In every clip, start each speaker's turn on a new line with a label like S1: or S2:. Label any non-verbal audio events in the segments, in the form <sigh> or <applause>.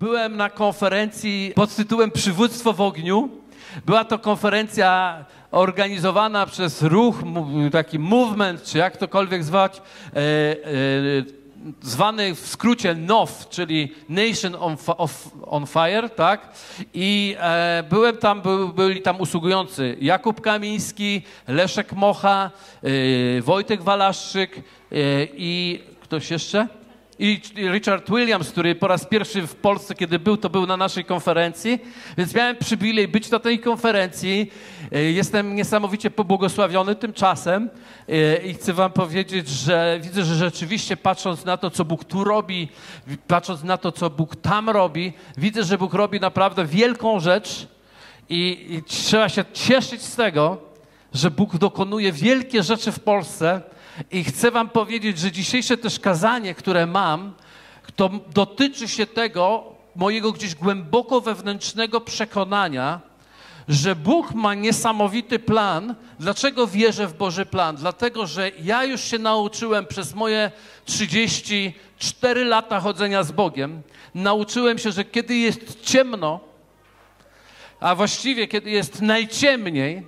S1: byłem na konferencji pod tytułem Przywództwo w ogniu. Była to konferencja organizowana przez ruch, taki movement, czy jak tokolwiek zwać, e, e, zwany w skrócie NOF, czyli Nation on, of, on Fire, tak? I e, byłem tam, był, byli tam usługujący Jakub Kamiński, Leszek Mocha, e, Wojtek Walaszczyk e, i ktoś jeszcze? I Richard Williams, który po raz pierwszy w Polsce, kiedy był, to był na naszej konferencji, więc miałem przywilej być na tej konferencji. E, Jestem niesamowicie pobłogosławiony tym czasem e, i chcę wam powiedzieć, że widzę, że rzeczywiście patrząc na to, co Bóg tu robi, patrząc na to, co Bóg tam robi, widzę, że Bóg robi naprawdę wielką rzecz. I, i trzeba się cieszyć z tego, że Bóg dokonuje wielkie rzeczy w Polsce i chcę wam powiedzieć, że dzisiejsze też kazanie, które mam, to dotyczy się tego mojego gdzieś głęboko wewnętrznego przekonania, że Bóg ma niesamowity plan. Dlaczego wierzę w Boży plan? Dlatego, że ja już się nauczyłem przez moje 34 lata chodzenia z Bogiem, nauczyłem się, że kiedy jest ciemno, a właściwie kiedy jest najciemniej,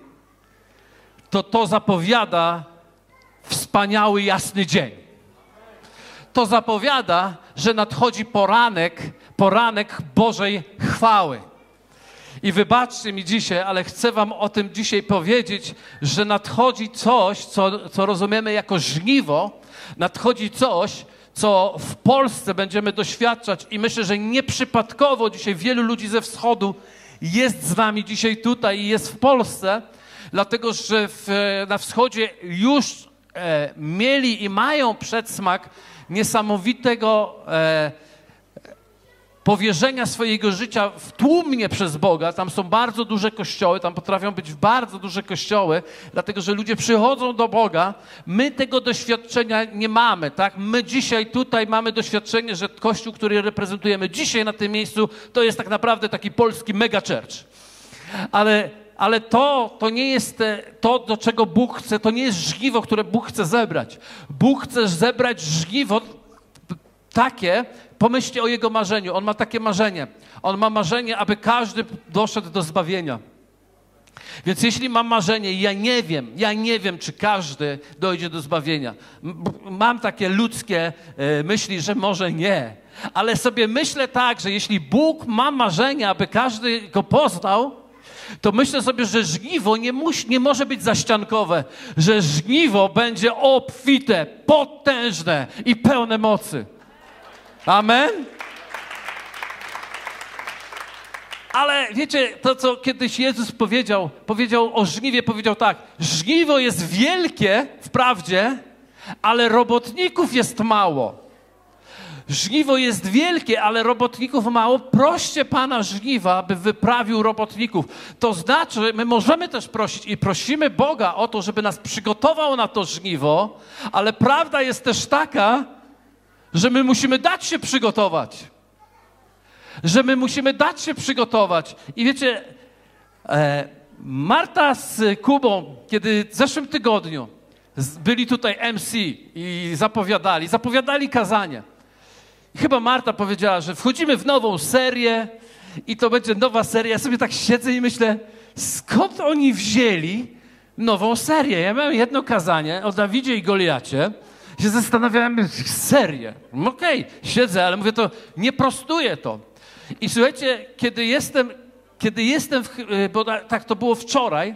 S1: to to zapowiada wspaniały, jasny dzień. To zapowiada, że nadchodzi poranek, poranek Bożej chwały. I wybaczcie mi dzisiaj, ale chcę Wam o tym dzisiaj powiedzieć, że nadchodzi coś, co, co rozumiemy jako żniwo, nadchodzi coś, co w Polsce będziemy doświadczać i myślę, że nieprzypadkowo dzisiaj wielu ludzi ze wschodu jest z nami dzisiaj tutaj i jest w Polsce, dlatego że w, na wschodzie już e, mieli i mają przedsmak niesamowitego e, powierzenia swojego życia w tłumnie przez Boga. Tam są bardzo duże kościoły, tam potrafią być bardzo duże kościoły, dlatego że ludzie przychodzą do Boga. My tego doświadczenia nie mamy, tak? My dzisiaj tutaj mamy doświadczenie, że kościół, który reprezentujemy dzisiaj na tym miejscu, to jest tak naprawdę taki polski mega church. Ale, ale to, to nie jest e, to, do czego Bóg chce, to nie jest żniwo, które Bóg chce zebrać. Bóg chce zebrać żniwo takie, pomyślcie o jego marzeniu. On ma takie marzenie. On ma marzenie, aby każdy doszedł do zbawienia. Więc jeśli mam marzenie, ja nie wiem, ja nie wiem, czy każdy dojdzie do zbawienia. Mam takie ludzkie e, myśli, że może nie. Ale sobie myślę tak, że jeśli Bóg ma marzenie, aby każdy go poznał, to myślę sobie, że żniwo nie, musi, nie może być zaściankowe, że żniwo będzie obfite, potężne i pełne mocy. Amen? Ale wiecie, to co kiedyś Jezus powiedział, powiedział o żniwie, powiedział tak: Żniwo jest wielkie wprawdzie, ale robotników jest mało. Żniwo jest wielkie, ale robotników mało. Proście Pana żniwa, aby wyprawił robotników. To znaczy, my możemy też prosić i prosimy Boga o to, żeby nas przygotował na to żniwo, ale prawda jest też taka, że my musimy dać się przygotować. Że my musimy dać się przygotować. I wiecie, e, Marta z Kubą, kiedy w zeszłym tygodniu byli tutaj MC i zapowiadali, zapowiadali kazanie. Chyba Marta powiedziała, że wchodzimy w nową serię i to będzie nowa seria. Ja sobie tak siedzę i myślę, skąd oni wzięli nową serię? Ja miałem jedno kazanie o Dawidzie i Goliacie. Się zastanawiałem, serię. Okej, siedzę, ale mówię to, nie prostuję to. I słuchajcie, kiedy jestem, kiedy jestem, w, e, bo tak to było wczoraj,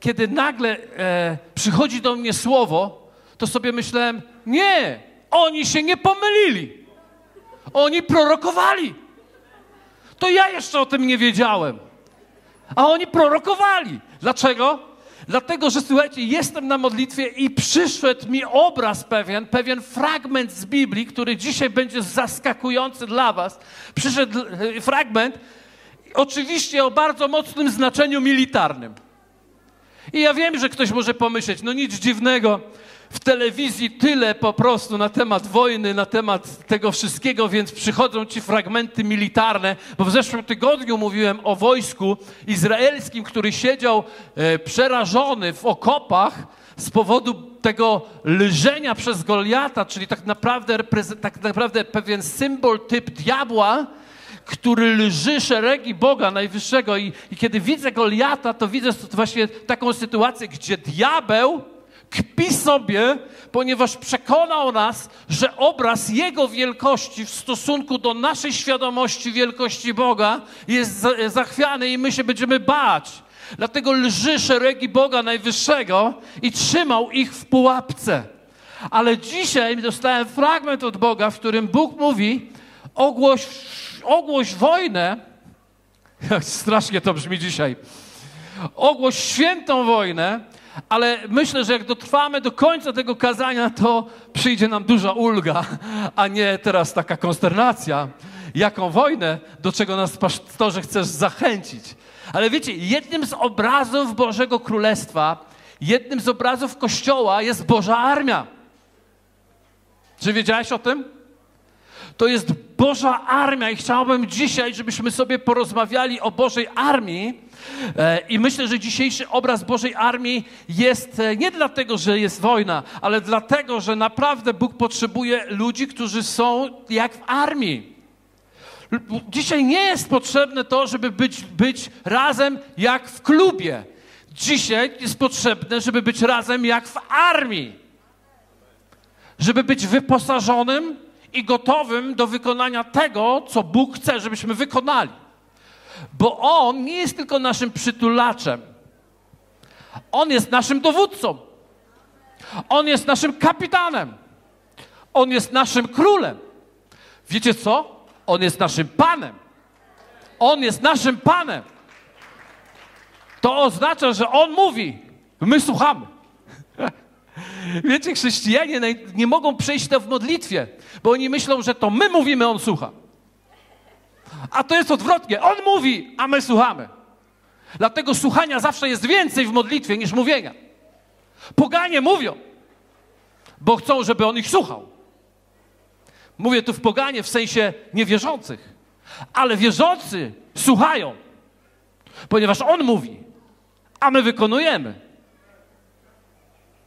S1: kiedy nagle e, przychodzi do mnie słowo, to sobie myślałem, nie, oni się nie pomylili. Oni prorokowali. To ja jeszcze o tym nie wiedziałem. A oni prorokowali. Dlaczego? Dlatego, że słuchajcie, jestem na modlitwie i przyszedł mi obraz pewien, pewien fragment z Biblii, który dzisiaj będzie zaskakujący dla Was. Przyszedł e, fragment, oczywiście o bardzo mocnym znaczeniu militarnym. I ja wiem, że ktoś może pomyśleć, no nic dziwnego, w telewizji tyle po prostu na temat wojny, na temat tego wszystkiego, więc przychodzą ci fragmenty militarne, bo w zeszłym tygodniu mówiłem o wojsku izraelskim, który siedział e, przerażony w okopach z powodu tego lżenia przez Goliata, czyli tak naprawdę, tak naprawdę pewien symbol typ diabła, który lży szeregi Boga Najwyższego. I, i kiedy widzę Goliata, to widzę właśnie taką sytuację, gdzie diabeł kpi sobie, ponieważ przekonał nas, że obraz Jego wielkości w stosunku do naszej świadomości wielkości Boga jest zachwiany i my się będziemy bać. Dlatego lży szeregi Boga Najwyższego i trzymał ich w pułapce. Ale dzisiaj dostałem fragment od Boga, w którym Bóg mówi: ogłoś, ogłoś wojnę. <laughs> Strasznie to brzmi dzisiaj. Ogłoś świętą wojnę, ale myślę, że jak dotrwamy do końca tego kazania, to przyjdzie nam duża ulga, a nie teraz taka konsternacja. Jaką wojnę, do czego nas pastorze chcesz zachęcić. Ale wiecie, jednym z obrazów Bożego Królestwa, jednym z obrazów Kościoła jest Boża Armia. Czy wiedziałeś o tym? To jest Boża Armia i chciałbym dzisiaj, żebyśmy sobie porozmawiali o Bożej Armii. E, I myślę, że dzisiejszy obraz Bożej Armii jest e, nie dlatego, że jest wojna, ale dlatego, że naprawdę Bóg potrzebuje ludzi, którzy są jak w armii. Dzisiaj nie jest potrzebne to, żeby być, być razem jak w klubie. Dzisiaj jest potrzebne, żeby być razem jak w armii. Żeby być wyposażonym i gotowym do wykonania tego, co Bóg chce, żebyśmy wykonali. Bo On nie jest tylko naszym przytulaczem. On jest naszym dowódcą. On jest naszym kapitanem. On jest naszym królem. Wiecie co? On jest naszym Panem. On jest naszym Panem. To oznacza, że On mówi, my słuchamy. Wiecie, chrześcijanie nie mogą przejść to w modlitwie, bo oni myślą, że to my mówimy, On słucha. A to jest odwrotnie. On mówi, a my słuchamy. Dlatego słuchania zawsze jest więcej w modlitwie niż mówienia. Poganie mówią, bo chcą, żeby on ich słuchał. Mówię tu w poganie w sensie niewierzących. Ale wierzący słuchają, ponieważ On mówi, a my wykonujemy.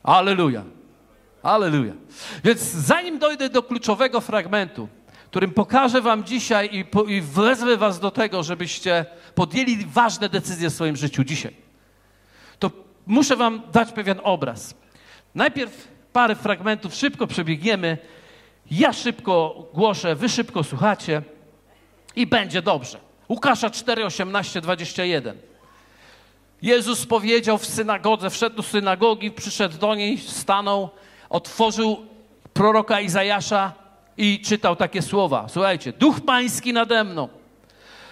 S1: Aleluja. Aleluja. Więc zanim dojdę do kluczowego fragmentu, którym pokażę Wam dzisiaj i, po, i wezwę Was do tego, żebyście podjęli ważne decyzje w swoim życiu dzisiaj, to muszę Wam dać pewien obraz. Najpierw parę fragmentów szybko przebiegniemy ja szybko głoszę, wy szybko słuchacie i będzie dobrze. Łukasza 4, 18, 21. Jezus powiedział w synagodze, wszedł do synagogi, przyszedł do niej, stanął, otworzył proroka Izajasza i czytał takie słowa. Słuchajcie, Duch Pański nade mną.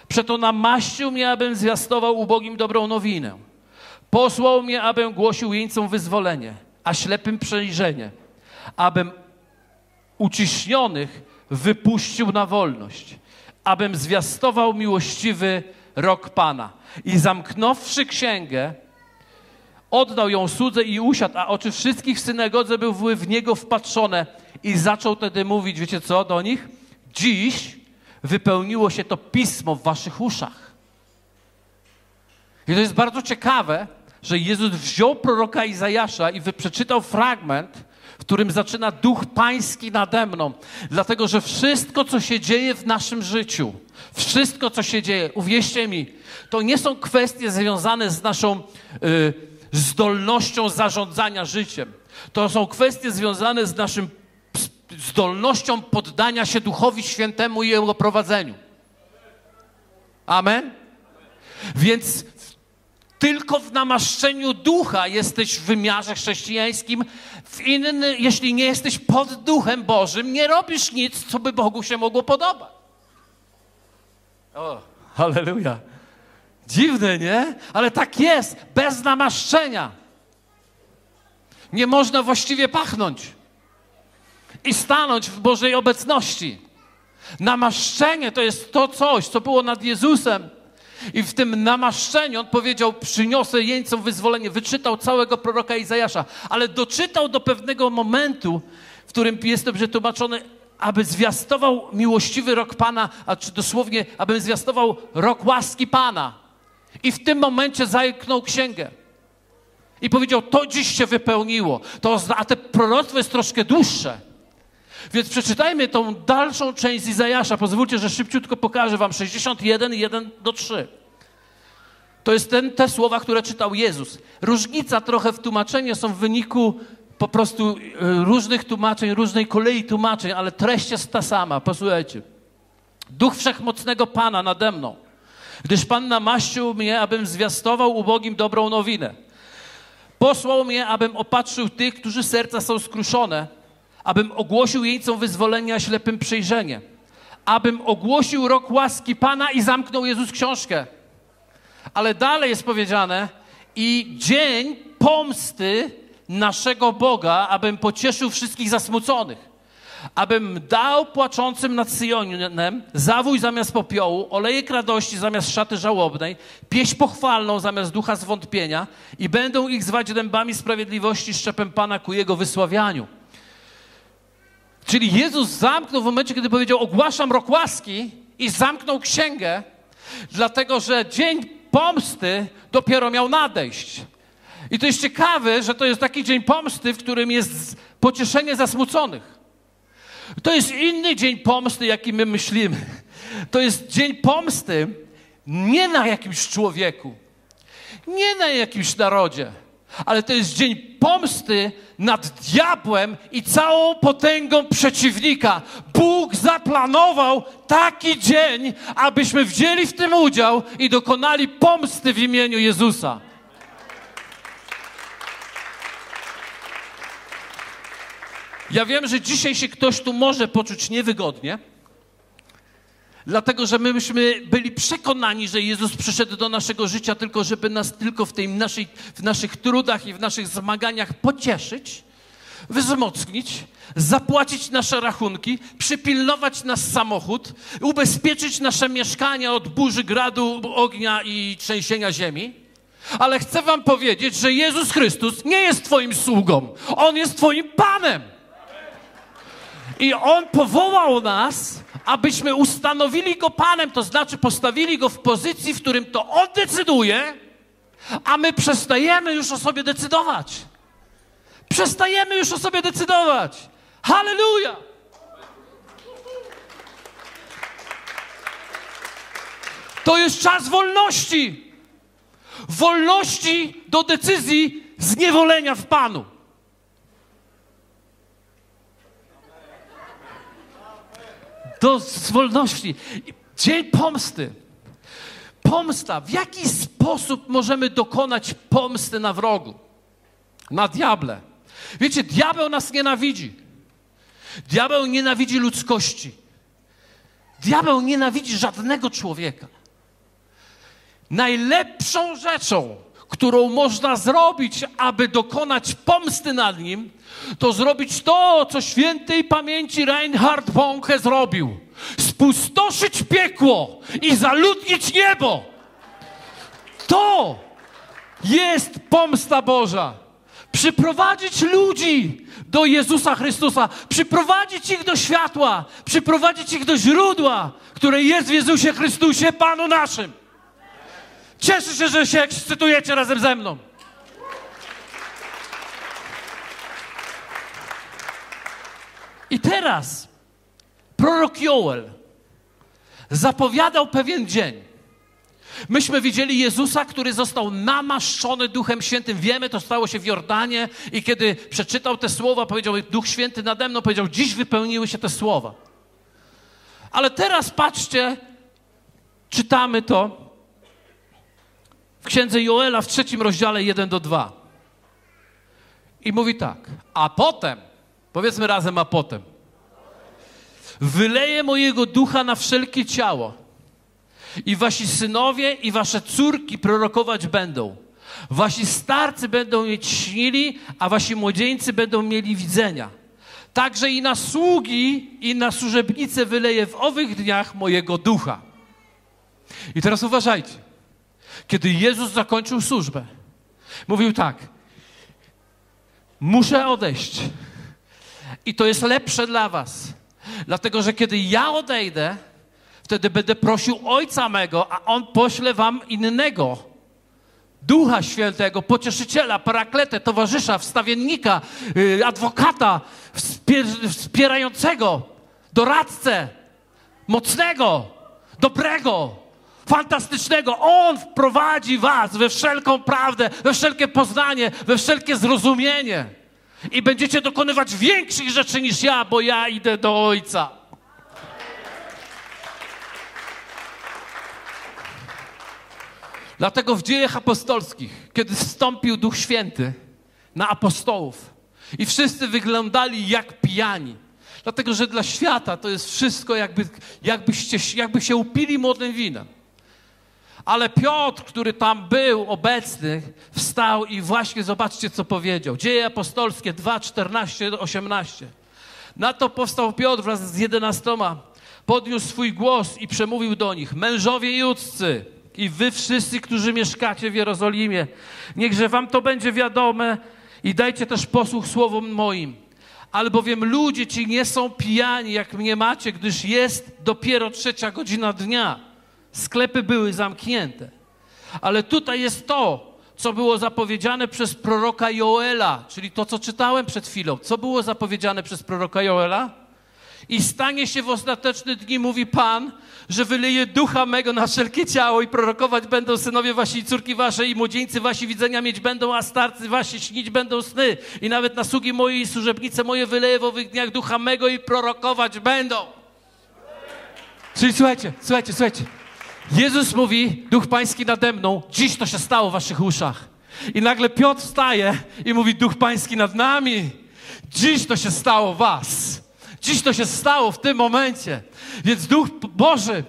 S1: Przeto namaścił mnie, abym zwiastował ubogim dobrą nowinę. Posłał mnie, abym głosił jeńcom wyzwolenie, a ślepym przejrzenie, abym uciśnionych wypuścił na wolność, abym zwiastował miłościwy rok Pana. I zamknąwszy księgę, oddał ją słudze i usiadł, a oczy wszystkich w synagodze były w niego wpatrzone. I zaczął wtedy mówić, wiecie co, do nich? Dziś wypełniło się to pismo w waszych uszach. I to jest bardzo ciekawe, że Jezus wziął proroka Izajasza i przeczytał fragment, w którym zaczyna duch pański nade mną. Dlatego, że wszystko, co się dzieje w naszym życiu, wszystko, co się dzieje, uwierzcie mi, to nie są kwestie związane z naszą y, zdolnością zarządzania życiem. To są kwestie związane z naszym zdolnością poddania się Duchowi Świętemu i Jego prowadzeniu. Amen? Więc tylko w namaszczeniu ducha jesteś w wymiarze chrześcijańskim. W inny, jeśli nie jesteś pod duchem Bożym, nie robisz nic, co by Bogu się mogło podobać. O, halleluja. Dziwne, nie? Ale tak jest, bez namaszczenia. Nie można właściwie pachnąć i stanąć w Bożej obecności. Namaszczenie to jest to coś, co było nad Jezusem i w tym namaszczeniu on powiedział: Przyniosę jeńcom wyzwolenie. Wyczytał całego proroka Izajasza, ale doczytał do pewnego momentu, w którym jest to przetłumaczone, aby zwiastował miłościwy rok Pana, a czy dosłownie, aby zwiastował rok łaski Pana. I w tym momencie zajknął księgę. I powiedział: To dziś się wypełniło. To, a te proroctwo jest troszkę dłuższe. Więc przeczytajmy tą dalszą część z Izajasza. Pozwólcie, że szybciutko pokażę wam 61, 1 do 3. To jest ten, te słowa, które czytał Jezus. Różnica trochę w tłumaczeniu są w wyniku po prostu e, różnych tłumaczeń, różnej kolei tłumaczeń, ale treść jest ta sama. Posłuchajcie. Duch Wszechmocnego Pana nade mną, gdyż Pan namaścił mnie, abym zwiastował ubogim dobrą nowinę. Posłał mnie, abym opatrzył tych, którzy serca są skruszone, abym ogłosił jeńcom wyzwolenia, ślepym przejrzenie, abym ogłosił rok łaski Pana i zamknął Jezus książkę. Ale dalej jest powiedziane i dzień pomsty naszego Boga, abym pocieszył wszystkich zasmuconych abym dał płaczącym nad Syjonem zawój zamiast popiołu, olejek radości zamiast szaty żałobnej, pieśń pochwalną zamiast ducha zwątpienia i będą ich zwać dębami sprawiedliwości szczepem Pana ku Jego wysławianiu. Czyli Jezus zamknął w momencie, kiedy powiedział ogłaszam rok łaski i zamknął księgę, dlatego że dzień pomsty dopiero miał nadejść. I to jest ciekawe, że to jest taki dzień pomsty, w którym jest pocieszenie zasmuconych. To jest inny dzień pomsty, jaki my myślimy. To jest dzień pomsty nie na jakimś człowieku, nie na jakimś narodzie, ale to jest dzień pomsty nad diabłem i całą potęgą przeciwnika. Bóg zaplanował taki dzień, abyśmy wzięli w tym udział i dokonali pomsty w imieniu Jezusa. Ja wiem, że dzisiaj się ktoś tu może poczuć niewygodnie, dlatego że my myśmy byli przekonani, że Jezus przyszedł do naszego życia tylko, żeby nas tylko w, tej naszej, w naszych trudach i w naszych zmaganiach pocieszyć, wzmocnić, zapłacić nasze rachunki, przypilnować nasz samochód, ubezpieczyć nasze mieszkania od burzy, gradu, ognia i trzęsienia ziemi. Ale chcę Wam powiedzieć, że Jezus Chrystus nie jest Twoim sługą, On jest Twoim Panem. I On powołał nas, abyśmy ustanowili Go Panem, to znaczy postawili Go w pozycji, w którym to On decyduje, a my przestajemy już o sobie decydować. Przestajemy już o sobie decydować. Halleluja! To jest czas wolności. Wolności do decyzji zniewolenia w Panu. Do wolności. Dzień pomsty. Pomsta. W jaki sposób możemy dokonać pomsty na wrogu? Na diable. Wiecie, diabeł nas nienawidzi. Diabeł nienawidzi ludzkości. Diabeł nienawidzi żadnego człowieka. Najlepszą rzeczą, którą można zrobić, aby dokonać pomsty nad nim, to zrobić to, co świętej pamięci Reinhard Bonke zrobił. Spustoszyć piekło i zaludnić niebo. To jest pomsta Boża. Przyprowadzić ludzi do Jezusa Chrystusa, przyprowadzić ich do światła, przyprowadzić ich do źródła, które jest w Jezusie Chrystusie, Panu naszym. Cieszę się, że się ekscytujecie razem ze mną. I teraz prorok Joel zapowiadał pewien dzień. Myśmy widzieli Jezusa, który został namaszczony Duchem Świętym. Wiemy, to stało się w Jordanie i kiedy przeczytał te słowa, powiedział, Duch Święty nade mną, powiedział, dziś wypełniły się te słowa. Ale teraz patrzcie, czytamy to w księdze Joela w trzecim rozdziale 1 do 2. I mówi tak, a potem Powiedzmy razem, a potem. Wyleję mojego ducha na wszelkie ciało. I wasi synowie i wasze córki prorokować będą. Wasi starcy będą mieć śnili, a wasi młodzieńcy będą mieli widzenia. Także i na sługi, i na służebnice wyleję w owych dniach mojego ducha. I teraz uważajcie. Kiedy Jezus zakończył służbę, mówił tak: Muszę odejść i to jest lepsze dla was. Dlatego, że kiedy ja odejdę, wtedy będę prosił Ojca mego, a On pośle wam innego Ducha Świętego, pocieszyciela, parakletę, towarzysza, wstawiennika, yy, adwokata, wspier wspierającego, doradcę, mocnego, dobrego, fantastycznego. On wprowadzi was we wszelką prawdę, we wszelkie poznanie, we wszelkie zrozumienie. I będziecie dokonywać większych rzeczy niż ja, bo ja idę do Ojca. Dlatego w dziejach apostolskich, kiedy wstąpił Duch Święty na apostołów i wszyscy wyglądali jak pijani, dlatego że dla świata to jest wszystko jakby, jakbyście, jakby się upili młodym winem. Ale Piotr, który tam był obecny, wstał i właśnie zobaczcie, co powiedział. Dzieje apostolskie 2, 14, 18. Na to powstał Piotr wraz z jedenastoma, podniósł swój głos i przemówił do nich. Mężowie judzcy i wy wszyscy, którzy mieszkacie w Jerozolimie, niechże wam to będzie wiadome i dajcie też posłuch słowom moim. Albowiem ludzie ci nie są pijani, jak mnie macie, gdyż jest dopiero trzecia godzina dnia. Sklepy były zamknięte. Ale tutaj jest to, co było zapowiedziane przez proroka Joela, czyli to, co czytałem przed chwilą. Co było zapowiedziane przez proroka Joela? I stanie się w ostateczne dni, mówi Pan, że wyleje ducha mego na wszelkie ciało i prorokować będą synowie wasi i córki wasze i młodzieńcy wasi widzenia mieć będą, a starcy wasi śnić będą sny. I nawet na sługi moje i służebnice moje wyleje w owych dniach ducha mego i prorokować będą. Czyli słuchajcie, słuchajcie, słuchajcie. Jezus mówi, Duch Pański nade mną, dziś to się stało w waszych uszach. I nagle Piotr wstaje i mówi, Duch Pański nad nami, dziś to się stało was. Dziś to się stało w tym momencie. Więc Duch Boży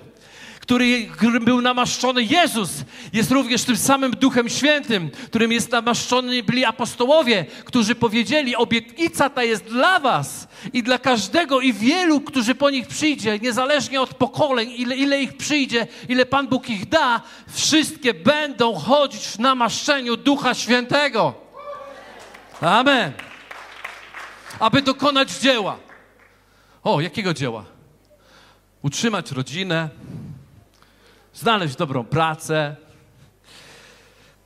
S1: który, był namaszczony Jezus, jest również tym samym Duchem Świętym, którym jest namaszczony byli apostołowie, którzy powiedzieli, obietnica ta jest dla was i dla każdego i wielu, którzy po nich przyjdzie, niezależnie od pokoleń, ile, ile ich przyjdzie, ile Pan Bóg ich da, wszystkie będą chodzić w namaszczeniu Ducha Świętego. Amen. Aby dokonać dzieła. O, jakiego dzieła? Utrzymać rodzinę, znaleźć dobrą pracę,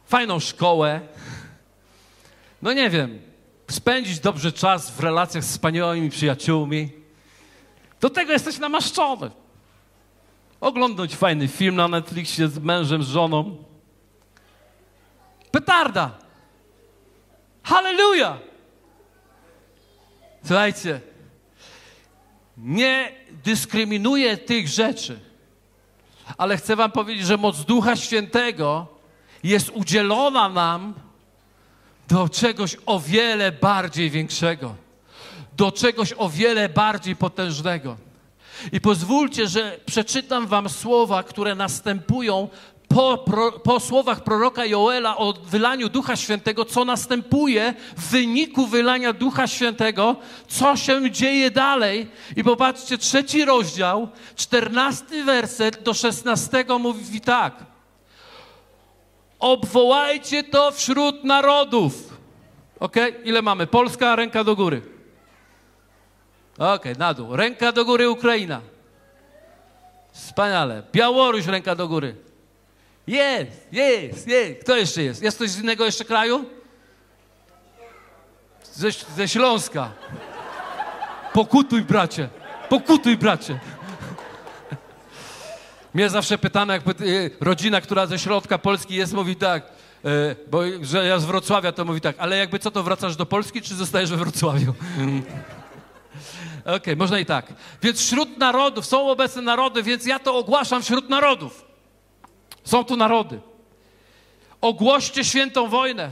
S1: fajną szkołę. No nie wiem, spędzić dobrze czas w relacjach z wspaniałymi przyjaciółmi. Do tego jesteś namaszczony. Oglądać fajny film na Netflixie z mężem, z żoną. Petarda. Halleluja! Słuchajcie, nie dyskryminuję tych rzeczy ale chcę Wam powiedzieć, że moc Ducha Świętego jest udzielona nam do czegoś o wiele bardziej większego, do czegoś o wiele bardziej potężnego. I pozwólcie, że przeczytam Wam słowa, które następują po, pro, po słowach proroka Joela o wylaniu Ducha Świętego, co następuje w wyniku wylania Ducha Świętego, co się dzieje dalej. I popatrzcie, trzeci rozdział, czternasty werset do szesnastego mówi tak. Obwołajcie to wśród narodów. Ok? Ile mamy? Polska, ręka do góry. Ok, na dół. Ręka do góry Ukraina. Wspaniale. Białoruś, ręka do góry. Jest, jest, jest. Kto jeszcze jest? Jest ktoś z innego jeszcze kraju? Ze, ze Śląska. Pokutuj, bracie. Pokutuj, bracie. Mnie zawsze pytano, jak y, rodzina, która ze środka Polski jest, mówi tak, y, bo że ja z Wrocławia, to mówi tak, ale jakby co, to wracasz do Polski, czy zostajesz we Wrocławiu? <laughs> Okej, okay, można i tak. Więc wśród narodów, są obecne narody, więc ja to ogłaszam wśród narodów. Są tu narody. Ogłoście świętą wojnę.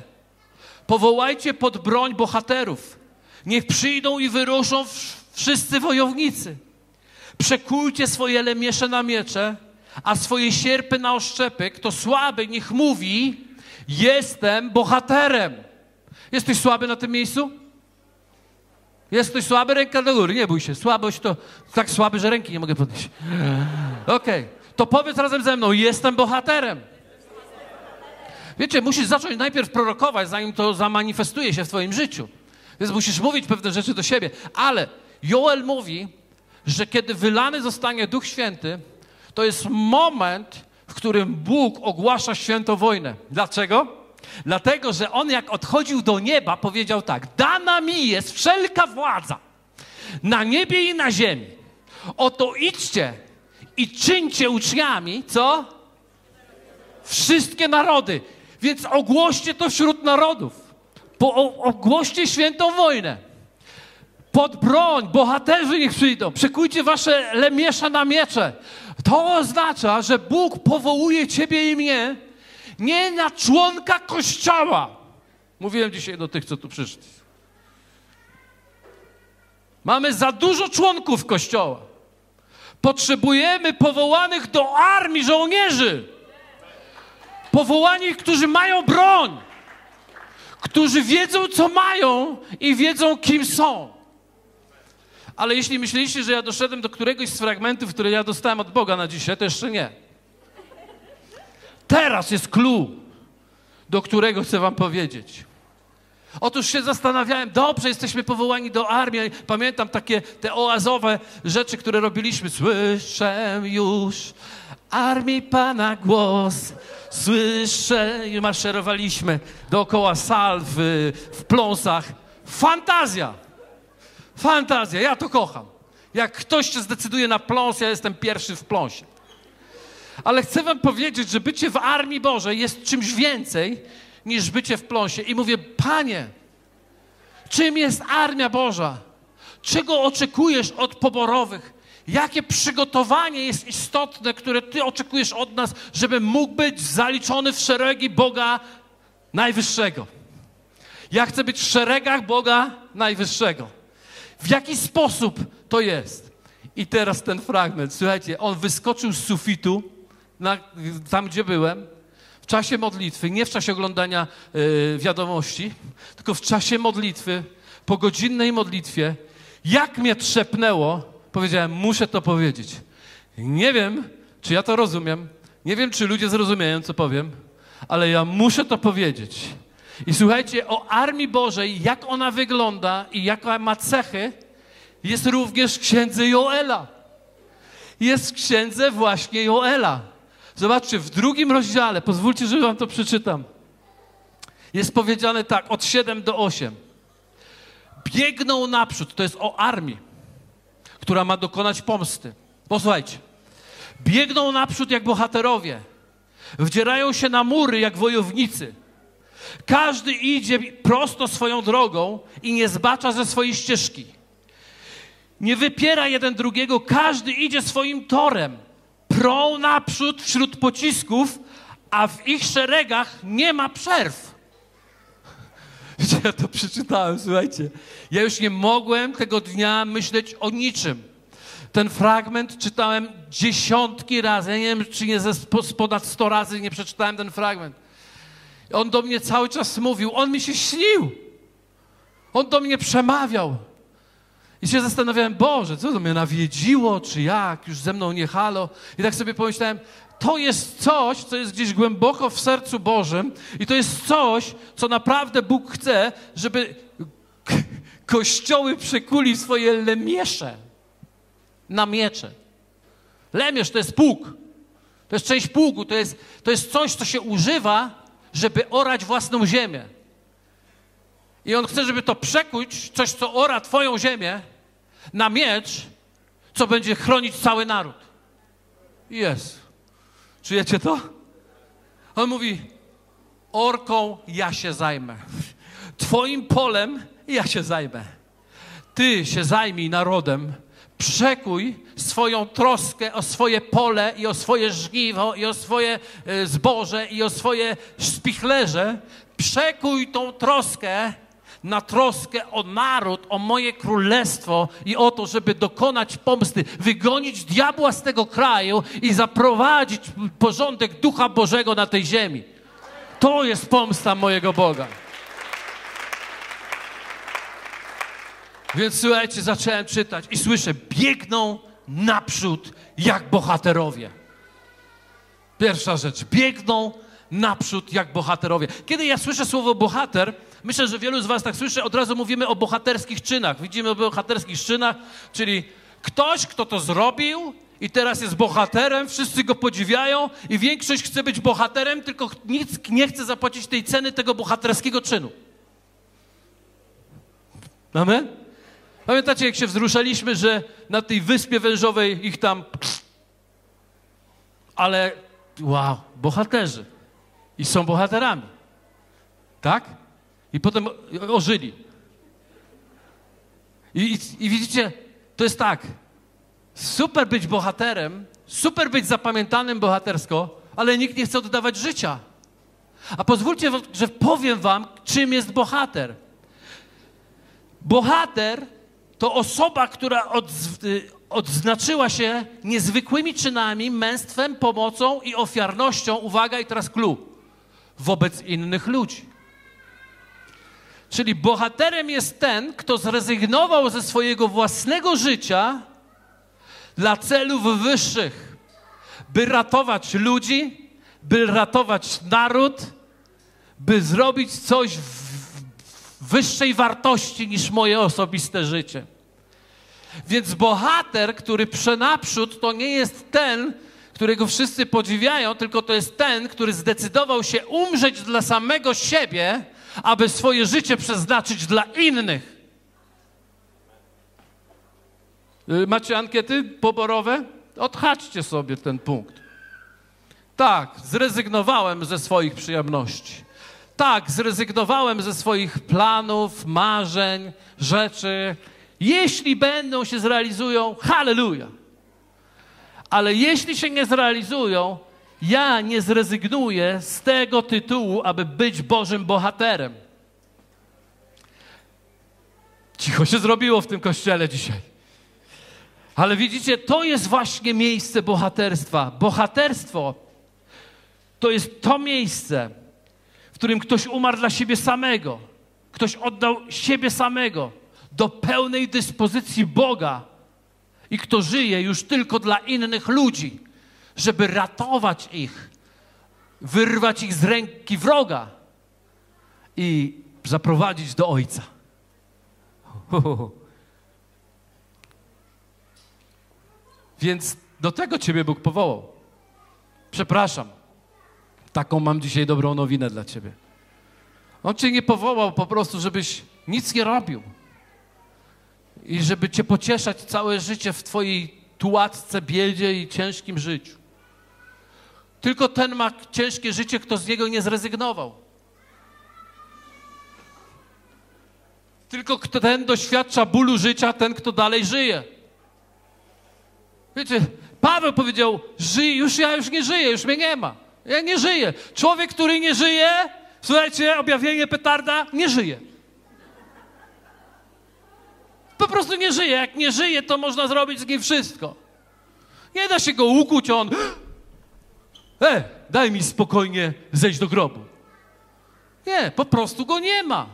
S1: Powołajcie pod broń bohaterów. Niech przyjdą i wyruszą wszyscy wojownicy. Przekujcie swoje lemiesze na miecze, a swoje sierpy na oszczepy. Kto słaby, niech mówi: Jestem bohaterem. Jesteś słaby na tym miejscu? Jesteś słaby? Ręka do góry. Nie bój się. Słabość to tak słaby, że ręki nie mogę podnieść. Okej. Okay to powiedz razem ze mną, jestem bohaterem. Wiecie, musisz zacząć najpierw prorokować, zanim to zamanifestuje się w twoim życiu. Więc musisz mówić pewne rzeczy do siebie. Ale Joel mówi, że kiedy wylany zostanie Duch Święty, to jest moment, w którym Bóg ogłasza świętą wojnę. Dlaczego? Dlatego, że on jak odchodził do nieba, powiedział tak: Dana mi jest wszelka władza na niebie i na ziemi. Oto idźcie i czyńcie uczniami, co? Wszystkie narody. Więc ogłoście to wśród narodów. Po, ogłoście świętą wojnę. Pod broń, bohaterzy niech przyjdą. Przekujcie wasze lemiesza na miecze. To oznacza, że Bóg powołuje ciebie i mnie nie na członka kościoła. Mówiłem dzisiaj do tych, co tu przyszli. Mamy za dużo członków kościoła. Potrzebujemy powołanych do armii żołnierzy. Powołani, którzy mają broń. Którzy wiedzą, co mają i wiedzą, kim są. Ale jeśli myśleliście, że ja doszedłem do któregoś z fragmentów, które ja dostałem od Boga na dzisiaj, to jeszcze nie. Teraz jest clue, do którego chcę wam powiedzieć. Otóż się zastanawiałem, dobrze, jesteśmy powołani do armii. Pamiętam takie te oazowe rzeczy, które robiliśmy. Słyszę już armii Pana głos. Słyszę i maszerowaliśmy dookoła sal w, w pląsach. Fantazja! Fantazja, ja to kocham. Jak ktoś się zdecyduje na pląs, ja jestem pierwszy w pląsie. Ale chcę wam powiedzieć, że bycie w Armii Bożej jest czymś więcej niż bycie w pląsie. I mówię, Panie, czym jest Armia Boża? Czego oczekujesz od poborowych? Jakie przygotowanie jest istotne, które Ty oczekujesz od nas, żeby mógł być zaliczony w szeregi Boga Najwyższego? Ja chcę być w szeregach Boga Najwyższego. W jaki sposób to jest? I teraz ten fragment. Słuchajcie, on wyskoczył z sufitu, na, tam gdzie byłem, w czasie modlitwy, nie w czasie oglądania y, wiadomości, tylko w czasie modlitwy, po godzinnej modlitwie, jak mnie trzepnęło, powiedziałem, muszę to powiedzieć. Nie wiem, czy ja to rozumiem, nie wiem, czy ludzie zrozumieją, co powiem, ale ja muszę to powiedzieć. I słuchajcie, o Armii Bożej, jak ona wygląda i jakie ma cechy, jest również w księdze Joela. Jest w księdze właśnie Joela. Zobaczcie, w drugim rozdziale, pozwólcie, że wam to przeczytam. Jest powiedziane tak, od 7 do 8. Biegną naprzód, to jest o armii, która ma dokonać pomsty. Posłuchajcie. Biegną naprzód jak bohaterowie. Wdzierają się na mury jak wojownicy. Każdy idzie prosto swoją drogą i nie zbacza ze swojej ścieżki. Nie wypiera jeden drugiego, każdy idzie swoim torem. Prą naprzód wśród pocisków, a w ich szeregach nie ma przerw. Ja to przeczytałem, słuchajcie. Ja już nie mogłem tego dnia myśleć o niczym. Ten fragment czytałem dziesiątki razy. Ja nie wiem, czy nie ze ponad sto razy nie przeczytałem ten fragment. On do mnie cały czas mówił, on mi się śnił. On do mnie przemawiał. I się zastanawiałem, Boże, co to mnie nawiedziło, czy jak, już ze mną nie halo. I tak sobie pomyślałem, to jest coś, co jest gdzieś głęboko w sercu Bożym i to jest coś, co naprawdę Bóg chce, żeby kościoły przekuli swoje lemiesze na miecze. Lemierz to jest pług. To jest część pługu, to jest, to jest coś, co się używa żeby orać własną ziemię. I on chce, żeby to przekuć, coś, co ora twoją ziemię, na miecz, co będzie chronić cały naród. Jest. Czujecie to? On mówi, orką ja się zajmę. Twoim polem ja się zajmę. Ty się zajmij narodem, przekuj swoją troskę o swoje pole i o swoje żniwo i o swoje e, zboże i o swoje spichlerze. Przekuj tą troskę na troskę o naród, o moje królestwo i o to, żeby dokonać pomsty, wygonić diabła z tego kraju i zaprowadzić porządek Ducha Bożego na tej ziemi. To jest pomsta mojego Boga. Więc słuchajcie, zacząłem czytać i słyszę, biegną naprzód jak bohaterowie. Pierwsza rzecz, biegną naprzód jak bohaterowie. Kiedy ja słyszę słowo bohater, myślę, że wielu z Was tak słyszy, od razu mówimy o bohaterskich czynach. Widzimy o bohaterskich czynach, czyli ktoś, kto to zrobił i teraz jest bohaterem, wszyscy go podziwiają i większość chce być bohaterem, tylko nikt nie chce zapłacić tej ceny tego bohaterskiego czynu. Amen? Pamiętacie, jak się wzruszaliśmy, że na tej wyspie wężowej ich tam. Ale wow, bohaterzy. I są bohaterami. Tak? I potem ożyli. I, i, I, widzicie, to jest tak. Super być bohaterem, super być zapamiętanym bohatersko, ale nikt nie chce oddawać życia. A pozwólcie, że powiem wam, czym jest bohater. Bohater to osoba, która odznaczyła się niezwykłymi czynami, męstwem, pomocą i ofiarnością, uwaga i teraz clue, wobec innych ludzi. Czyli bohaterem jest ten, kto zrezygnował ze swojego własnego życia dla celów wyższych, by ratować ludzi, by ratować naród, by zrobić coś wyższej wartości niż moje osobiste życie. Więc bohater, który przenaprzód, to nie jest ten, którego wszyscy podziwiają, tylko to jest ten, który zdecydował się umrzeć dla samego siebie, aby swoje życie przeznaczyć dla innych. Y, macie ankiety poborowe? Odhaczcie sobie ten punkt. Tak, zrezygnowałem ze swoich przyjemności. Tak, zrezygnowałem ze swoich planów, marzeń, rzeczy. Jeśli będą się zrealizują, halleluja. Ale jeśli się nie zrealizują, ja nie zrezygnuję z tego tytułu, aby być Bożym bohaterem. Cicho się zrobiło w tym kościele dzisiaj. Ale widzicie, to jest właśnie miejsce bohaterstwa. Bohaterstwo to jest to miejsce, w którym ktoś umarł dla siebie samego. Ktoś oddał siebie samego do pełnej dyspozycji Boga i kto żyje już tylko dla innych ludzi żeby ratować ich, wyrwać ich z ręki wroga i zaprowadzić do Ojca. <laughs> Więc do tego Ciebie Bóg powołał. Przepraszam, taką mam dzisiaj dobrą nowinę dla Ciebie. On Cię nie powołał po prostu, żebyś nic nie robił i żeby Cię pocieszać całe życie w Twojej tułacce, biedzie i ciężkim życiu. Tylko ten ma ciężkie życie, kto z niego nie zrezygnował. Tylko ten doświadcza bólu życia, ten, kto dalej żyje. Wiecie, Paweł powiedział, żyj, już ja już nie żyję, już mnie nie ma. Ja nie żyję. Człowiek, który nie żyje, słuchajcie, objawienie petarda, nie żyje. Po prostu nie żyje. Jak nie żyje, to można zrobić z nim wszystko. Nie da się go ukuć, on e, daj mi spokojnie zejść do grobu. Nie, po prostu go nie ma.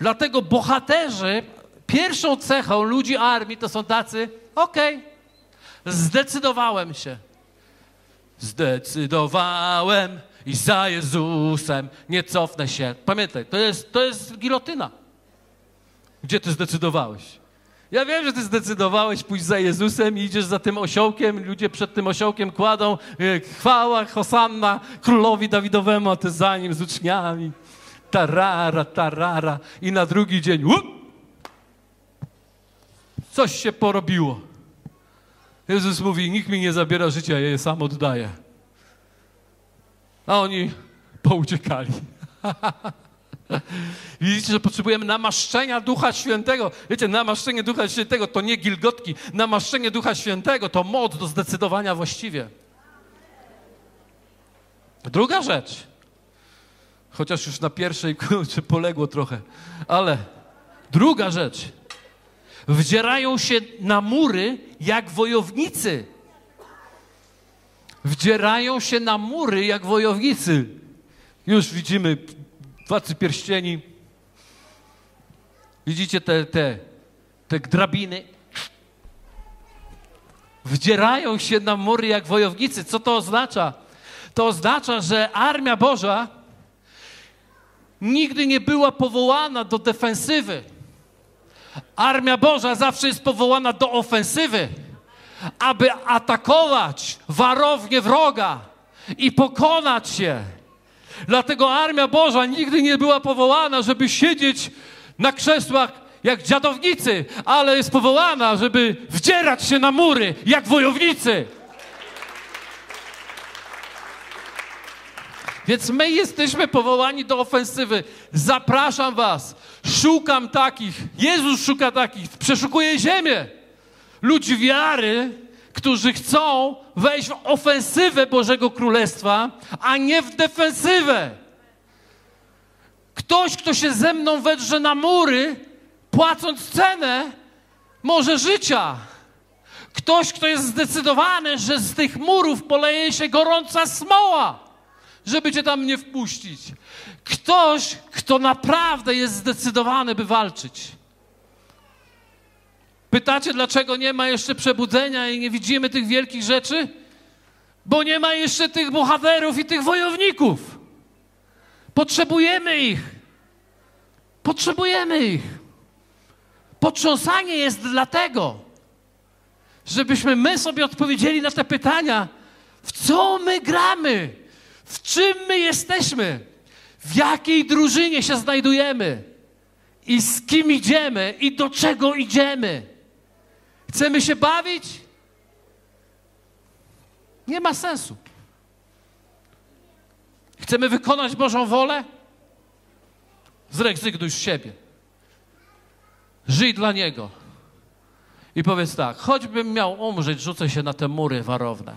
S1: Dlatego bohaterzy, pierwszą cechą ludzi armii to są tacy, okej, okay, zdecydowałem się. Zdecydowałem i za Jezusem nie cofnę się. Pamiętaj, to jest, to jest gilotyna. Gdzie ty zdecydowałeś? Ja wiem, że ty zdecydowałeś pójść za Jezusem i idziesz za tym osiołkiem, ludzie przed tym osiołkiem kładą e, chwała, hosanna królowi Dawidowemu, a ty za nim z uczniami. Tarara, tarara. I na drugi dzień up, coś się porobiło. Jezus mówi, nikt mi nie zabiera życia, ja je sam oddaję. A oni pouciekali. <laughs> <laughs> Widzicie, że potrzebujemy namaszczenia Ducha Świętego. Wiecie, namaszczenie Ducha Świętego to nie gilgotki. Namaszczenie Ducha Świętego to moc do zdecydowania właściwie. Druga rzecz. Chociaż już na pierwszej <laughs> kurczę poległo trochę. Ale druga rzecz. Wdzierają się na mury jak wojownicy. Wdzierają się na mury jak wojownicy. Już widzimy Władcy pierścieni. Widzicie te, te, te drabiny? Wdzierają się na mury jak wojownicy. Co to oznacza? To oznacza, że armia Boża nigdy nie była powołana do defensywy. Armia Boża zawsze jest powołana do ofensywy. aby atakować warownie wroga i pokonać się. Dlatego Armia Boża nigdy nie była powołana, żeby siedzieć na krzesłach jak dziadownicy, ale jest powołana, żeby wdzierać się na mury jak wojownicy. Więc my jesteśmy powołani do ofensywy. Zapraszam Was. Szukam takich. Jezus szuka takich. Przeszukuje ziemię. Ludzi wiary, którzy chcą wejść w ofensywę Bożego Królestwa, a nie w defensywę. Ktoś, kto się ze mną wedrze na mury, płacąc cenę może życia. Ktoś, kto jest zdecydowany, że z tych murów poleje się gorąca smoła, żeby cię tam nie wpuścić. Ktoś, kto naprawdę jest zdecydowany, by walczyć. Pytacie, dlaczego nie ma jeszcze przebudzenia i nie widzimy tych wielkich rzeczy? Bo nie ma jeszcze tych bohaterów i tych wojowników. Potrzebujemy ich. Potrzebujemy ich. Potrząsanie jest dlatego, żebyśmy my sobie odpowiedzieli na te pytania, w co my gramy, w czym my jesteśmy, w jakiej drużynie się znajdujemy i z kim idziemy i do czego idziemy. Chcemy się bawić? Nie ma sensu. Chcemy wykonać Bożą wolę? Zrezygnuj z siebie. Żyj dla Niego. I powiedz tak, choćbym miał umrzeć, rzucę się na te mury warowne,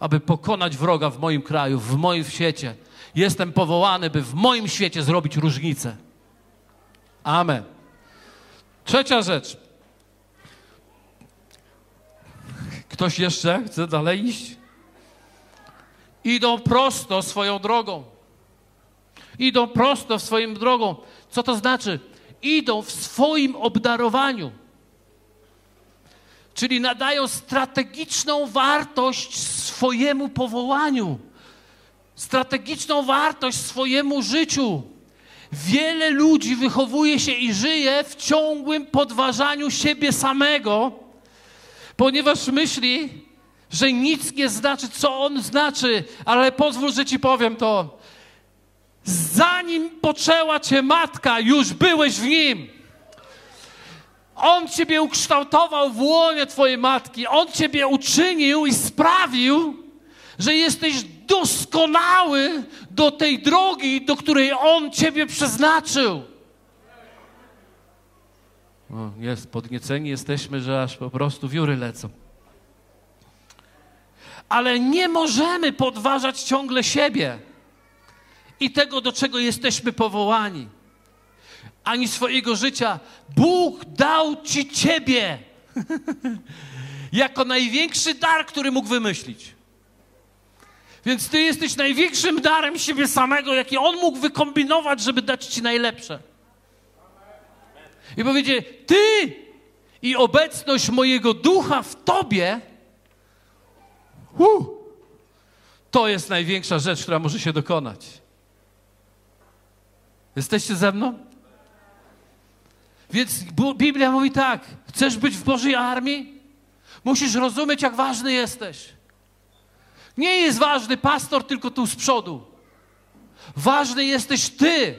S1: aby pokonać wroga w moim kraju, w moim świecie. Jestem powołany, by w moim świecie zrobić różnicę. Amen. Trzecia rzecz. Ktoś jeszcze chce dalej iść? Idą prosto swoją drogą. Idą prosto w swoim drogą. Co to znaczy? Idą w swoim obdarowaniu. Czyli nadają strategiczną wartość swojemu powołaniu, strategiczną wartość swojemu życiu. Wiele ludzi wychowuje się i żyje w ciągłym podważaniu siebie samego ponieważ myśli, że nic nie znaczy, co on znaczy, ale pozwól, że ci powiem to. Zanim poczęła cię matka, już byłeś w nim. On ciebie ukształtował w łonie twojej matki. On ciebie uczynił i sprawił, że jesteś doskonały do tej drogi, do której On ciebie przeznaczył. Jest, podnieceni jesteśmy, że aż po prostu wióry lecą. Ale nie możemy podważać ciągle siebie i tego, do czego jesteśmy powołani, ani swojego życia. Bóg dał ci ciebie <laughs> jako największy dar, który mógł wymyślić. Więc ty jesteś największym darem siebie samego, jaki on mógł wykombinować, żeby dać ci najlepsze. I powiedzie, Ty i obecność mojego ducha w Tobie, uh, to jest największa rzecz, która może się dokonać. Jesteście ze mną? Więc Biblia mówi tak: chcesz być w Bożej armii? Musisz rozumieć, jak ważny jesteś. Nie jest ważny pastor tylko tu z przodu. Ważny jesteś ty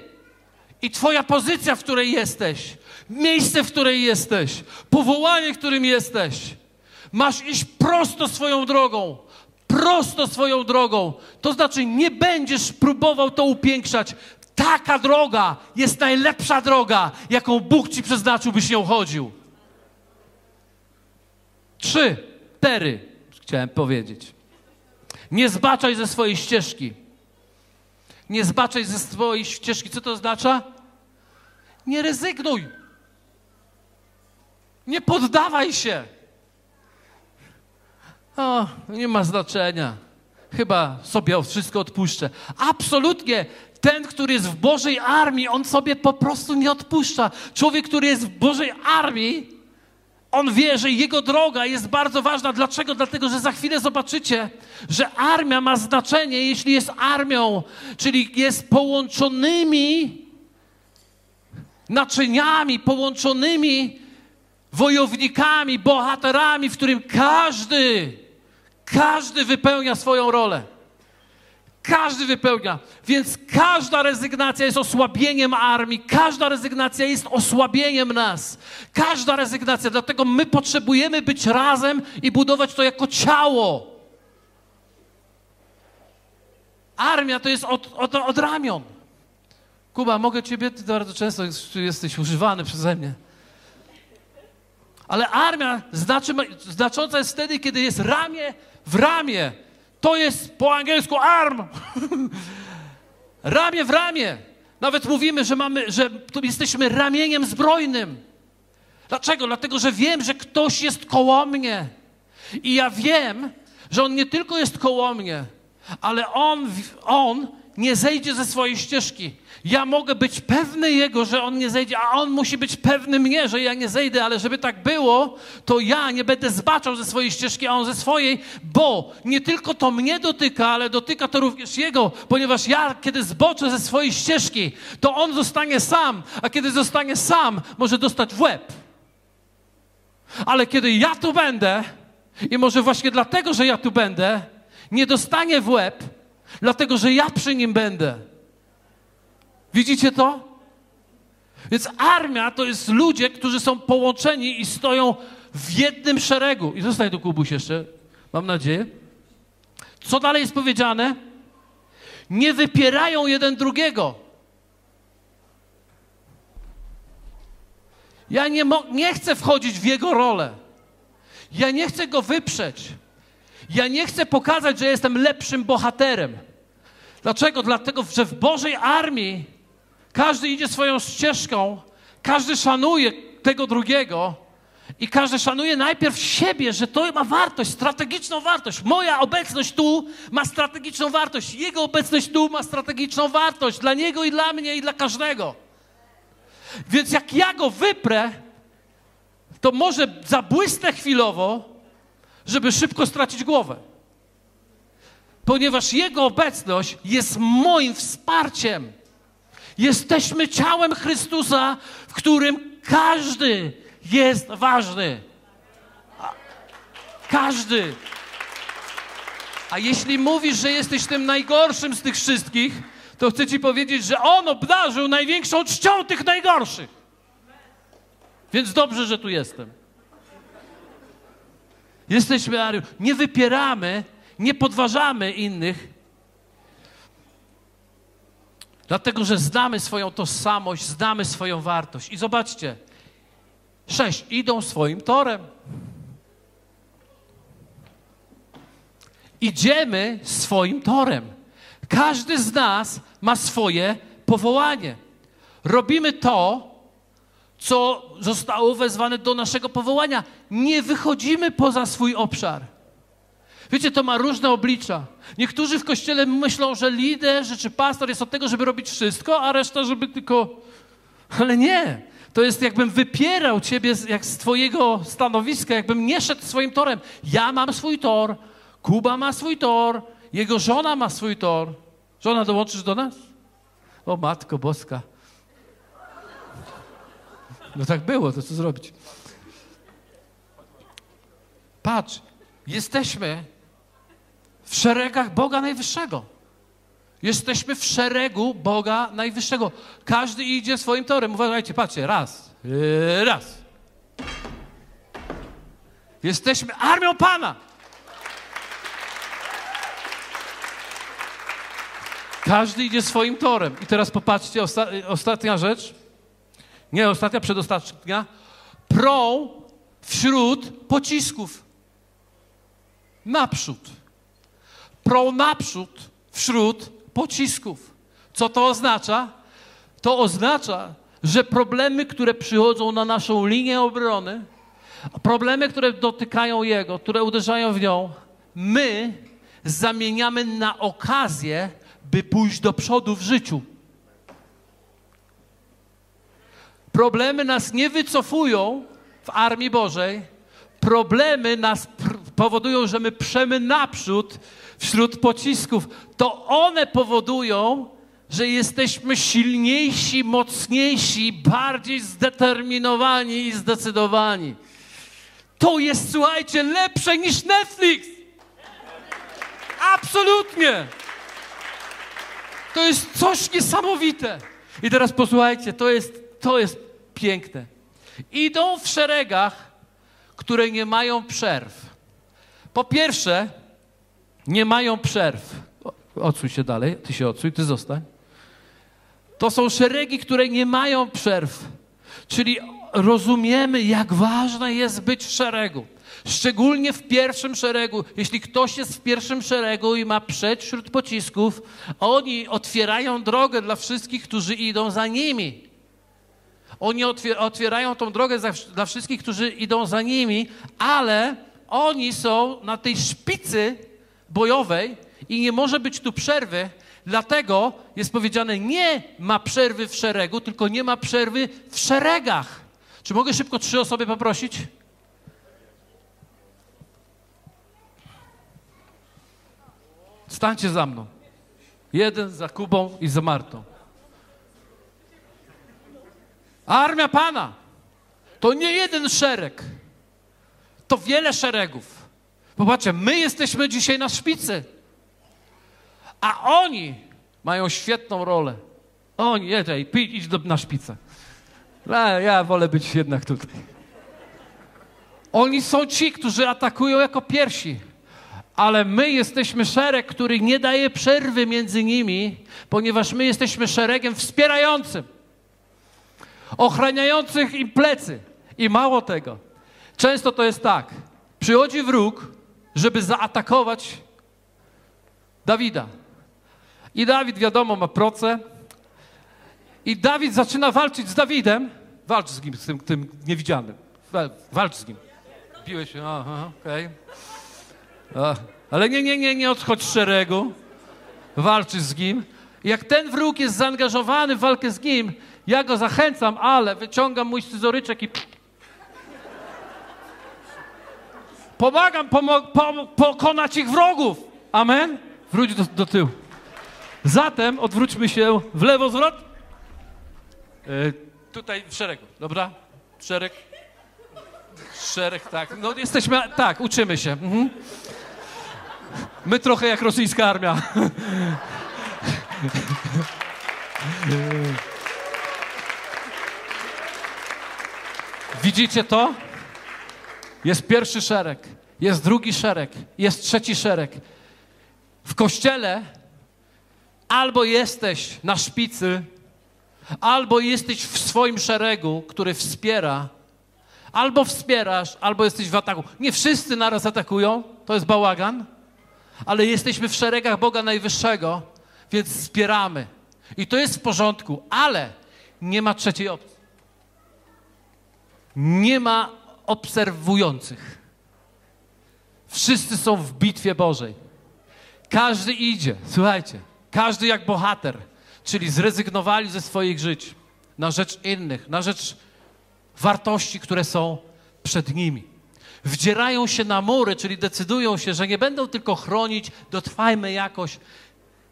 S1: i Twoja pozycja, w której jesteś miejsce, w której jesteś, powołanie, którym jesteś. Masz iść prosto swoją drogą, prosto swoją drogą. To znaczy, nie będziesz próbował to upiększać. Taka droga jest najlepsza droga, jaką Bóg ci przeznaczył, byś nią chodził. Trzy, tery, chciałem powiedzieć. Nie zbaczaj ze swojej ścieżki. Nie zbaczaj ze swojej ścieżki. Co to oznacza? Nie rezygnuj. Nie poddawaj się. O, nie ma znaczenia. Chyba sobie wszystko odpuszczę. Absolutnie. Ten, który jest w Bożej armii, on sobie po prostu nie odpuszcza. Człowiek, który jest w Bożej armii, on wie, że jego droga jest bardzo ważna. Dlaczego? Dlatego, że za chwilę zobaczycie, że armia ma znaczenie, jeśli jest armią, czyli jest połączonymi naczyniami, połączonymi wojownikami, bohaterami, w którym każdy, każdy wypełnia swoją rolę. Każdy wypełnia. Więc każda rezygnacja jest osłabieniem armii, każda rezygnacja jest osłabieniem nas. Każda rezygnacja. Dlatego my potrzebujemy być razem i budować to jako ciało. Armia to jest od, od, od ramion. Kuba, mogę ciebie, ty bardzo często jesteś używany przeze mnie. Ale armia znaczy, znacząca jest wtedy, kiedy jest ramię w ramię. To jest po angielsku arm. <laughs> ramię w ramię. Nawet mówimy, że, mamy, że jesteśmy ramieniem zbrojnym. Dlaczego? Dlatego, że wiem, że ktoś jest koło mnie. I ja wiem, że on nie tylko jest koło mnie, ale on, on nie zejdzie ze swojej ścieżki. Ja mogę być pewny Jego, że On nie zejdzie, a On musi być pewny mnie, że ja nie zejdę, ale żeby tak było, to ja nie będę zbaczał ze swojej ścieżki, a On ze swojej, bo nie tylko to mnie dotyka, ale dotyka to również Jego, ponieważ ja, kiedy zboczę ze swojej ścieżki, to On zostanie sam, a kiedy zostanie sam, może dostać w łeb. Ale kiedy ja tu będę, i może właśnie dlatego, że ja tu będę, nie dostanie w łeb, dlatego że ja przy nim będę. Widzicie to? Więc armia to jest ludzie, którzy są połączeni i stoją w jednym szeregu. I zostań tu, Kubuś, jeszcze, mam nadzieję. Co dalej jest powiedziane? Nie wypierają jeden drugiego. Ja nie, nie chcę wchodzić w jego rolę. Ja nie chcę go wyprzeć. Ja nie chcę pokazać, że jestem lepszym bohaterem. Dlaczego? Dlatego, że w Bożej armii każdy idzie swoją ścieżką, każdy szanuje tego drugiego i każdy szanuje najpierw siebie, że to ma wartość, strategiczną wartość. Moja obecność tu ma strategiczną wartość, jego obecność tu ma strategiczną wartość dla niego i dla mnie i dla każdego. Więc jak ja go wyprę, to może zabłysnę chwilowo, żeby szybko stracić głowę. Ponieważ Jego obecność jest moim wsparciem. Jesteśmy ciałem Chrystusa, w którym każdy jest ważny. Każdy. A jeśli mówisz, że jesteś tym najgorszym z tych wszystkich, to chcę ci powiedzieć, że On obdarzył największą czcią tych najgorszych. Więc dobrze, że tu jestem. Jesteśmy Arią. Nie wypieramy, nie podważamy innych, dlatego że znamy swoją tożsamość, znamy swoją wartość. I zobaczcie, sześć, idą swoim torem. Idziemy swoim torem. Każdy z nas ma swoje powołanie. Robimy to, co zostało wezwane do naszego powołania. Nie wychodzimy poza swój obszar. Wiecie, to ma różne oblicza. Niektórzy w kościele myślą, że lider czy pastor jest od tego, żeby robić wszystko, a reszta, żeby tylko. Ale nie. To jest jakbym wypierał ciebie z, jak z twojego stanowiska, jakbym nie szedł swoim torem. Ja mam swój tor, Kuba ma swój tor, jego żona ma swój tor. Żona, dołączysz do nas? O Matko Boska. No tak było, to co zrobić? Patrz, jesteśmy w szeregach Boga Najwyższego. Jesteśmy w szeregu Boga Najwyższego. Każdy idzie swoim torem. Uważajcie, patrzcie, raz, yy, raz. Jesteśmy armią Pana. Każdy idzie swoim torem. I teraz popatrzcie, osta ostatnia rzecz. Nie, ostatnia, przedostatnia. Prą wśród pocisków. Naprzód. Prą naprzód wśród pocisków. Co to oznacza? To oznacza, że problemy, które przychodzą na naszą linię obrony, problemy, które dotykają Jego, które uderzają w nią, my zamieniamy na okazję, by pójść do przodu w życiu. Problemy nas nie wycofują w Armii Bożej. Problemy nas powodują, że my przemy naprzód wśród pocisków. To one powodują, że jesteśmy silniejsi, mocniejsi, bardziej zdeterminowani i zdecydowani. To jest, słuchajcie, lepsze niż Netflix. Absolutnie. To jest coś niesamowite. I teraz posłuchajcie, to jest, to jest piękne. Idą w szeregach, które nie mają przerw. Po pierwsze, nie mają przerw. Odsuń się dalej, ty się odsuń, ty zostań. To są szeregi, które nie mają przerw. Czyli rozumiemy, jak ważne jest być w szeregu. Szczególnie w pierwszym szeregu. Jeśli ktoś jest w pierwszym szeregu i ma przed wśród pocisków, oni otwierają drogę dla wszystkich, którzy idą za nimi. Oni otwierają tą drogę dla wszystkich, którzy idą za nimi, ale oni są na tej szpicy bojowej i nie może być tu przerwy. Dlatego jest powiedziane, nie ma przerwy w szeregu, tylko nie ma przerwy w szeregach. Czy mogę szybko trzy osoby poprosić? Stańcie za mną. Jeden za Kubą i za Martą. Armia Pana to nie jeden szereg, to wiele szeregów. Popatrzcie, my jesteśmy dzisiaj na szpicy, a oni mają świetną rolę. Oni, jedziej, idź do, na szpicę. Ja, ja wolę być jednak tutaj. Oni są ci, którzy atakują jako pierwsi ale my jesteśmy szereg, który nie daje przerwy między nimi, ponieważ my jesteśmy szeregiem wspierającym, ochraniających im plecy. I mało tego, często to jest tak, przychodzi wróg, żeby zaatakować Dawida. I Dawid, wiadomo, ma proce. I Dawid zaczyna walczyć z Dawidem. Walcz z nim, z tym, tym niewidzianym. Walcz z nim. Biłeś się, aha, okej. Okay. Ale nie, nie, nie, nie odchodź z szeregu. Walczysz z nim. Jak ten wróg jest zaangażowany w walkę z nim, ja go zachęcam, ale wyciągam mój scyzoryczek i pomagam pokonać ich wrogów. Amen? Wróć do, do tyłu. Zatem odwróćmy się w lewo zwrot. Yy, tutaj w szeregu, dobra? Szereg. Szereg, tak. No jesteśmy, tak, uczymy się. Mhm. My trochę jak rosyjska armia. <laughs> Widzicie to? Jest pierwszy szereg, jest drugi szereg, jest trzeci szereg. W kościele albo jesteś na szpicy, albo jesteś w swoim szeregu, który wspiera, albo wspierasz, albo jesteś w ataku. Nie wszyscy naraz atakują, to jest bałagan ale jesteśmy w szeregach Boga Najwyższego, więc wspieramy. I to jest w porządku, ale nie ma trzeciej opcji. Nie ma obserwujących. Wszyscy są w bitwie Bożej. Każdy idzie, słuchajcie, każdy jak bohater, czyli zrezygnowali ze swoich żyć na rzecz innych, na rzecz wartości, które są przed nimi wdzierają się na mury, czyli decydują się, że nie będą tylko chronić, dotrwajmy jakoś,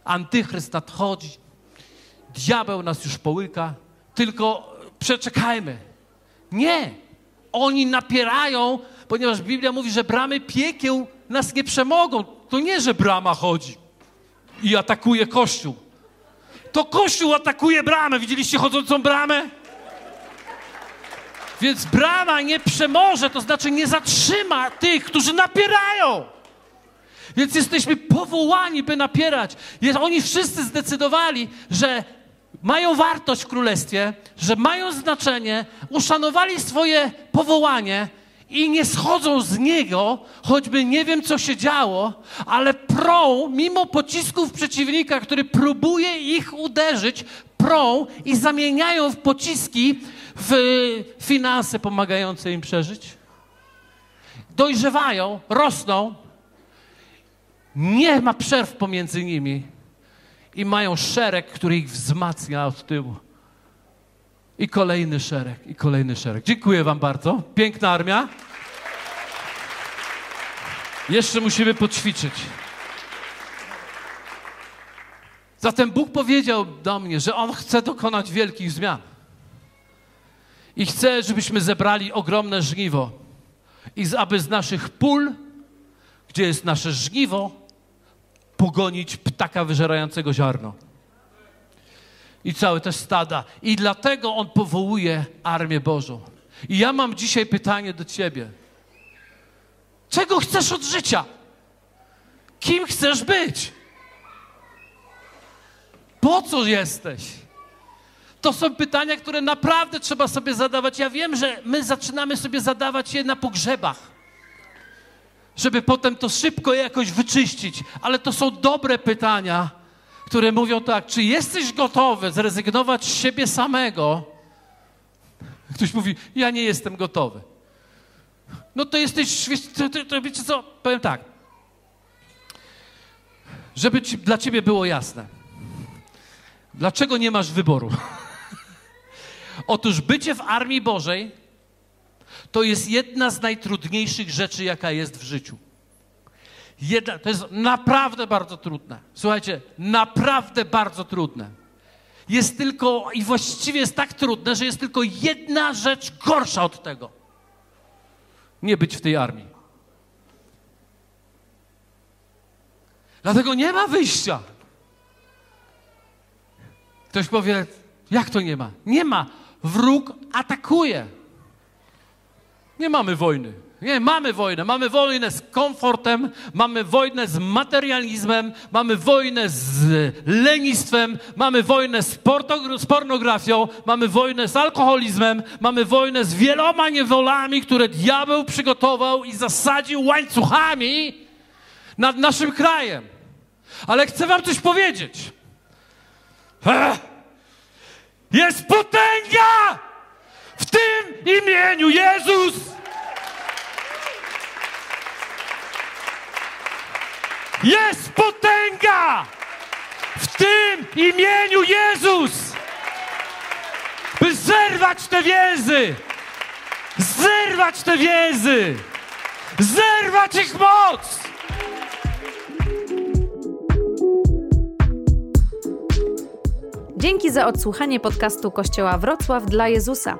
S1: antychryst nadchodzi, diabeł nas już połyka, tylko przeczekajmy. Nie! Oni napierają, ponieważ Biblia mówi, że bramy piekieł nas nie przemogą. To nie, że brama chodzi i atakuje Kościół. To Kościół atakuje bramę. Widzieliście chodzącą bramę? Więc brama nie przemoże, to znaczy nie zatrzyma tych, którzy napierają. Więc jesteśmy powołani, by napierać. Oni wszyscy zdecydowali, że mają wartość w królestwie, że mają znaczenie, uszanowali swoje powołanie i nie schodzą z niego, choćby nie wiem, co się działo, ale prą, mimo pocisków przeciwnika, który próbuje ich uderzyć, prą i zamieniają w pociski w finanse pomagające im przeżyć. Dojrzewają, rosną, nie ma przerw pomiędzy nimi i mają szereg, który ich wzmacnia od tyłu. I kolejny szereg, i kolejny szereg. Dziękuję Wam bardzo. Piękna armia. Jeszcze musimy poćwiczyć. Zatem Bóg powiedział do mnie, że On chce dokonać wielkich zmian. I chce, żebyśmy zebrali ogromne żniwo. I aby z naszych pól, gdzie jest nasze żniwo, pogonić ptaka wyżerającego ziarno. I całe te stada. I dlatego On powołuje Armię Bożą. I ja mam dzisiaj pytanie do Ciebie. Czego chcesz od życia? Kim chcesz być? Po co jesteś? To są pytania, które naprawdę trzeba sobie zadawać. Ja wiem, że my zaczynamy sobie zadawać je na pogrzebach, żeby potem to szybko jakoś wyczyścić, ale to są dobre pytania, które mówią tak: czy jesteś gotowy zrezygnować z siebie samego? Ktoś mówi: Ja nie jestem gotowy. No to jesteś, to, to, to wiecie co? Powiem tak. Żeby ci, dla ciebie było jasne. Dlaczego nie masz wyboru? <laughs> Otóż bycie w Armii Bożej to jest jedna z najtrudniejszych rzeczy, jaka jest w życiu. Jedna, to jest naprawdę bardzo trudne. Słuchajcie, naprawdę bardzo trudne. Jest tylko, i właściwie jest tak trudne, że jest tylko jedna rzecz gorsza od tego. Nie być w tej armii. Dlatego nie ma wyjścia. Ktoś powie, jak to nie ma? Nie ma. Wróg atakuje. Nie mamy wojny. Nie, mamy wojnę. Mamy wojnę z komfortem, mamy wojnę z materializmem, mamy wojnę z lenistwem, mamy wojnę z, z pornografią, mamy wojnę z alkoholizmem, mamy wojnę z wieloma niewolami, które diabeł przygotował i zasadził łańcuchami nad naszym krajem. Ale chcę wam coś powiedzieć. Jest potęga tym imieniu Jezus. Jest potęga w tym imieniu Jezus, by zerwać te więzy, zerwać te więzy, zerwać ich moc.
S2: Dzięki za odsłuchanie podcastu Kościoła Wrocław dla Jezusa.